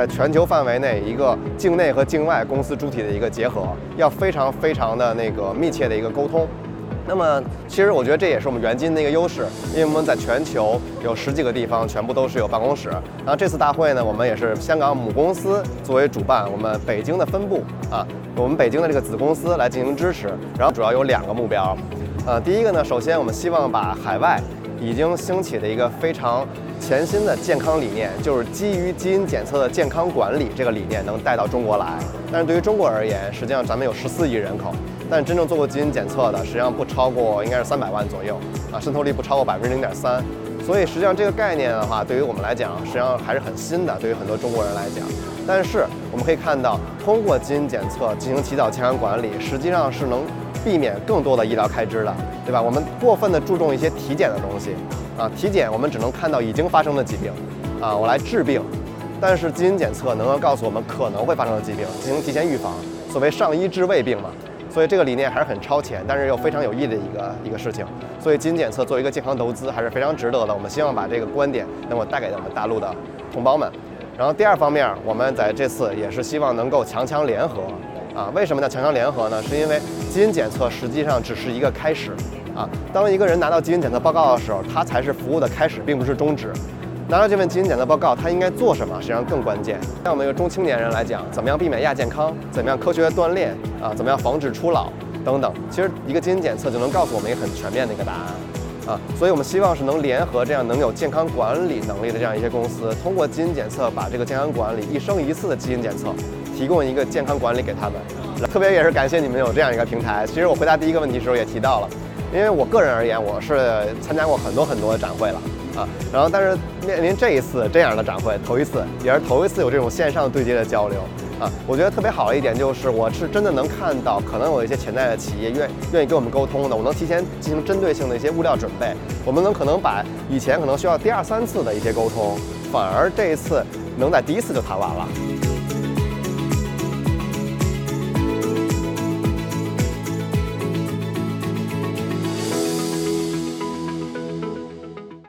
在全球范围内一个境内和境外公司主体的一个结合，要非常非常的那个密切的一个沟通。那么，其实我觉得这也是我们元金的一个优势，因为我们在全球有十几个地方全部都是有办公室。然后这次大会呢，我们也是香港母公司作为主办，我们北京的分部啊，我们北京的这个子公司来进行支持。然后主要有两个目标，呃，第一个呢，首先我们希望把海外已经兴起的一个非常全新的健康理念，就是基于基因检测的健康管理这个理念能带到中国来。但是对于中国而言，实际上咱们有十四亿人口。但真正做过基因检测的，实际上不超过，应该是三百万左右啊，渗透率不超过百分之零点三。所以实际上这个概念的话，对于我们来讲，实际上还是很新的，对于很多中国人来讲。但是我们可以看到，通过基因检测进行提早健康管理，实际上是能避免更多的医疗开支的，对吧？我们过分的注重一些体检的东西啊，体检我们只能看到已经发生的疾病啊，我来治病。但是基因检测能够告诉我们可能会发生的疾病，进行提前预防，所谓上医治未病嘛。所以这个理念还是很超前，但是又非常有益的一个一个事情。所以基因检测作为一个健康投资还是非常值得的。我们希望把这个观点能够带给我们大陆的同胞们。然后第二方面，我们在这次也是希望能够强强联合。啊，为什么叫强强联合呢？是因为基因检测实际上只是一个开始。啊，当一个人拿到基因检测报告的时候，他才是服务的开始，并不是终止。拿到这份基因检测报告，他应该做什么？实际上更关键。像我们一个中青年人来讲，怎么样避免亚健康？怎么样科学锻炼？啊，怎么样防止初老？等等。其实一个基因检测就能告诉我们一个很全面的一个答案。啊，所以我们希望是能联合这样能有健康管理能力的这样一些公司，通过基因检测把这个健康管理一生一次的基因检测，提供一个健康管理给他们。特别也是感谢你们有这样一个平台。其实我回答第一个问题的时候也提到了，因为我个人而言，我是参加过很多很多的展会了。啊，然后但是面临这一次这样的展会，头一次也是头一次有这种线上对接的交流啊，我觉得特别好的一点就是，我是真的能看到，可能有一些潜在的企业愿愿意跟我们沟通的，我能提前进行针对性的一些物料准备，我们能可能把以前可能需要第二三次的一些沟通，反而这一次能在第一次就谈完了。